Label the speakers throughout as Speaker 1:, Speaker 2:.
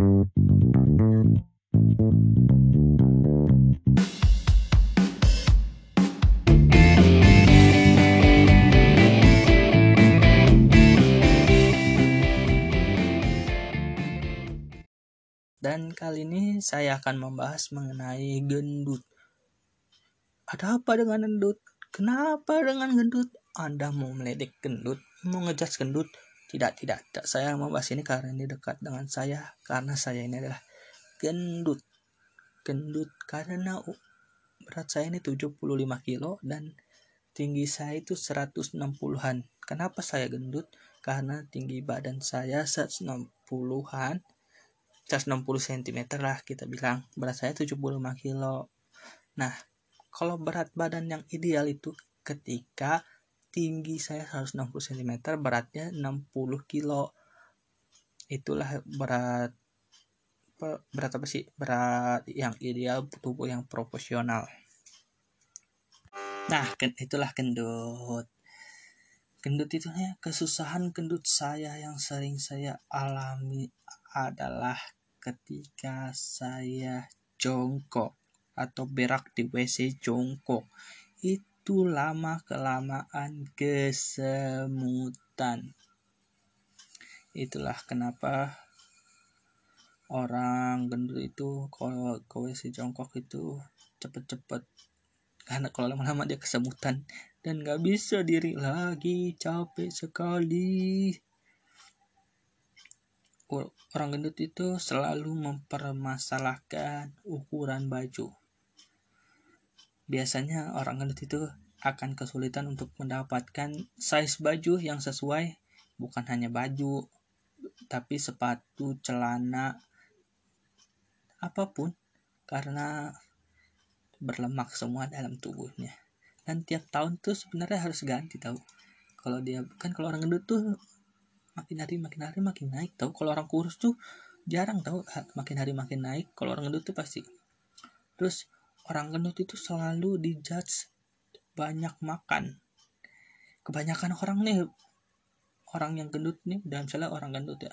Speaker 1: Dan kali ini saya akan membahas mengenai gendut. Ada apa dengan gendut? Kenapa dengan gendut? Anda mau meledek gendut? Mau ngejudge gendut? Tidak, tidak, tidak. Saya membahas ini karena ini dekat dengan saya. Karena saya ini adalah gendut. Gendut karena berat saya ini 75 kilo dan tinggi saya itu 160-an. Kenapa saya gendut? Karena tinggi badan saya 160-an 160 cm lah kita bilang berat saya 75 kilo nah kalau berat badan yang ideal itu ketika tinggi saya 160 cm beratnya 60 kilo. Itulah berat berat apa sih? Berat yang ideal tubuh yang proporsional nah itulah gendut gendut itu ya kesusahan gendut saya yang sering saya alami adalah ketika saya jongkok atau berak di WC jongkok. Itu lama kelamaan kesemutan. Itulah kenapa orang gendut itu kalau ke WC jongkok itu cepet-cepet. Karena kalau lama-lama dia kesemutan dan gak bisa diri lagi capek sekali. Orang gendut itu selalu mempermasalahkan ukuran baju. Biasanya orang gendut itu akan kesulitan untuk mendapatkan size baju yang sesuai, bukan hanya baju, tapi sepatu, celana, apa pun, karena berlemak semua dalam tubuhnya. Dan tiap tahun tuh sebenarnya harus ganti tahu. Kalau dia kan kalau orang gendut tuh makin hari makin hari makin naik tau kalau orang kurus tuh jarang tau makin hari makin naik kalau orang gendut tuh pasti terus orang gendut itu selalu dijudge banyak makan. Kebanyakan orang nih orang yang gendut nih dalam misalnya orang gendut ya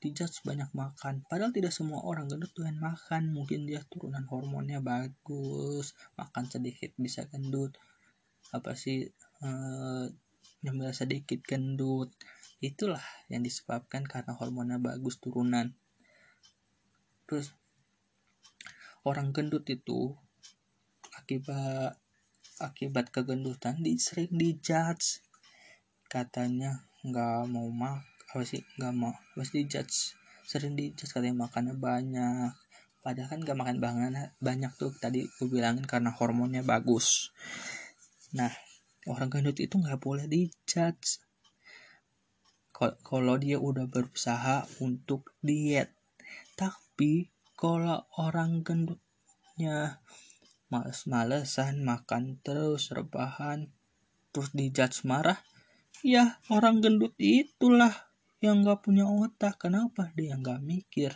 Speaker 1: dijudge banyak makan. Padahal tidak semua orang gendut tuh yang makan. Mungkin dia turunan hormonnya bagus makan sedikit bisa gendut. Apa sih eh, sedikit gendut. Itulah yang disebabkan karena hormonnya bagus turunan. Terus orang gendut itu akibat akibat kegendutan di sering dijudge katanya nggak mau mak apa sih nggak mau pasti dijudge sering dijudge katanya makannya banyak. Padahal kan nggak makan banget banyak tuh tadi gue bilangin karena hormonnya bagus. Nah orang gendut itu nggak boleh dijudge kalau dia udah berusaha untuk diet. Tapi kalau orang gendutnya males-malesan makan terus rebahan terus dijudge marah. Ya orang gendut itulah yang gak punya otak. Kenapa? Dia nggak mikir.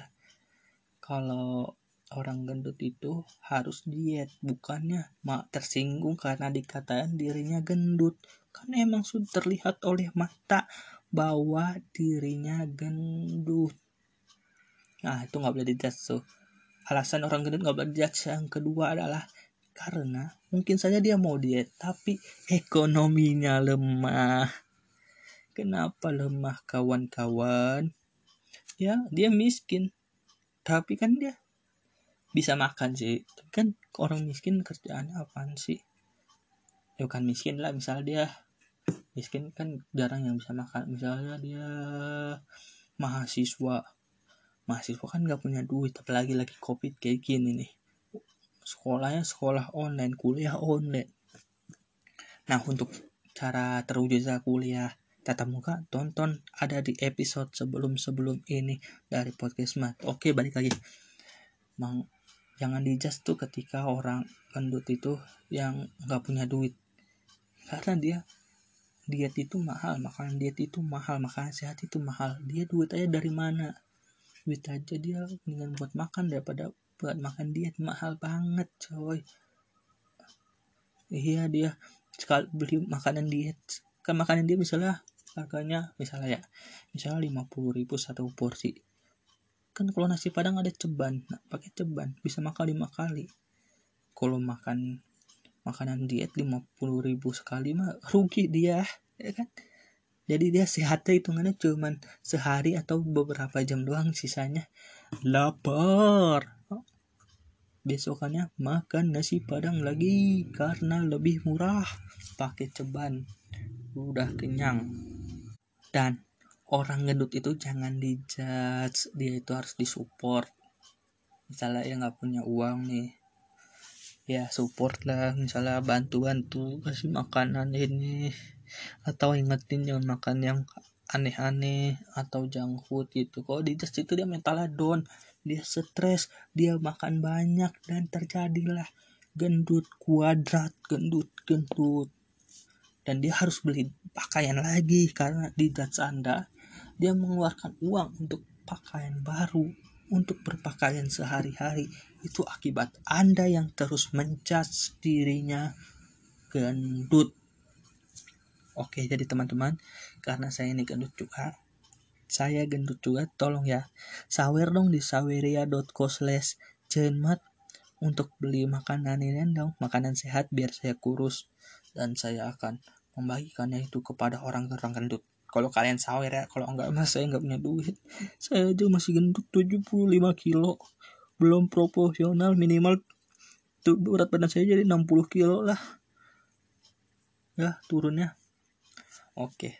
Speaker 1: Kalau orang gendut itu harus diet bukannya mak tersinggung karena dikatakan dirinya gendut. Kan emang sudah terlihat oleh mata bahwa dirinya gendut. Nah itu nggak boleh dijudge tuh. Alasan orang gendut nggak boleh dijudge. Yang kedua adalah karena mungkin saja dia mau diet tapi ekonominya lemah. Kenapa lemah kawan-kawan? Ya dia miskin. Tapi kan dia bisa makan sih. Kan orang miskin kerjaannya apaan sih? Ya bukan miskin lah misal dia miskin kan jarang yang bisa makan. Misalnya dia mahasiswa. Mahasiswa kan nggak punya duit apalagi lagi covid kayak gini nih sekolahnya sekolah online kuliah online. Nah untuk cara terwujudnya kuliah tatap muka tonton ada di episode sebelum-sebelum ini dari podcast mat. Oke balik lagi. Mang, jangan dijust tuh ketika orang gendut itu yang nggak punya duit. Karena dia diet itu mahal makanan diet itu mahal makanan sehat itu mahal. Dia duit aja dari mana? Duit aja dia dengan buat makan daripada buat makan diet mahal banget coy. Iya dia. Sekali beli makanan diet. Kan makanan dia misalnya harganya misalnya ya. Misalnya lima puluh ribu satu porsi. Kan kalau nasi padang ada ceban nah, pakai ceban bisa makan lima kali. Kalau makan makanan diet lima puluh ribu sekali mah rugi dia ya kan? Jadi dia sehatnya hitungannya cuman sehari atau beberapa jam doang sisanya. Lapar besokannya makan nasi padang lagi karena lebih murah. Pakai ceban udah kenyang. Dan orang gendut itu jangan dijudge dia itu harus disupport. Misalnya ya nggak punya uang nih ya support lah. Misalnya bantu-bantu kasih makanan ini. Atau ingetin jangan makan yang aneh-aneh atau food gitu. Kalau di itu dia mentalnya down dia stres dia makan banyak dan terjadilah gendut kuadrat gendut gendut dan dia harus beli pakaian lagi karena di das anda dia mengeluarkan uang untuk pakaian baru untuk berpakaian sehari-hari itu akibat Anda yang terus menjudge dirinya gendut. Oke, jadi teman-teman, karena saya ini gendut juga, saya gendut juga, tolong ya, sawer dong di saweria.co slash cenmat untuk beli makanan ini dong, makanan sehat biar saya kurus dan saya akan membagikannya itu kepada orang-orang gendut. Kalau kalian sawer ya, kalau enggak mas saya enggak punya duit. Saya aja masih gendut 75 kilo belum proporsional minimal tuh berat badan saya jadi 60 kilo lah ya turunnya oke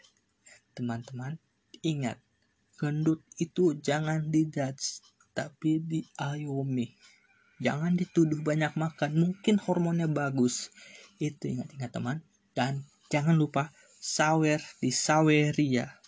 Speaker 1: teman-teman ingat gendut itu jangan dijudge tapi diayomi. Jangan dituduh banyak makan mungkin hormonnya bagus. Itu ingat-ingat teman. Dan jangan lupa sawer di saweria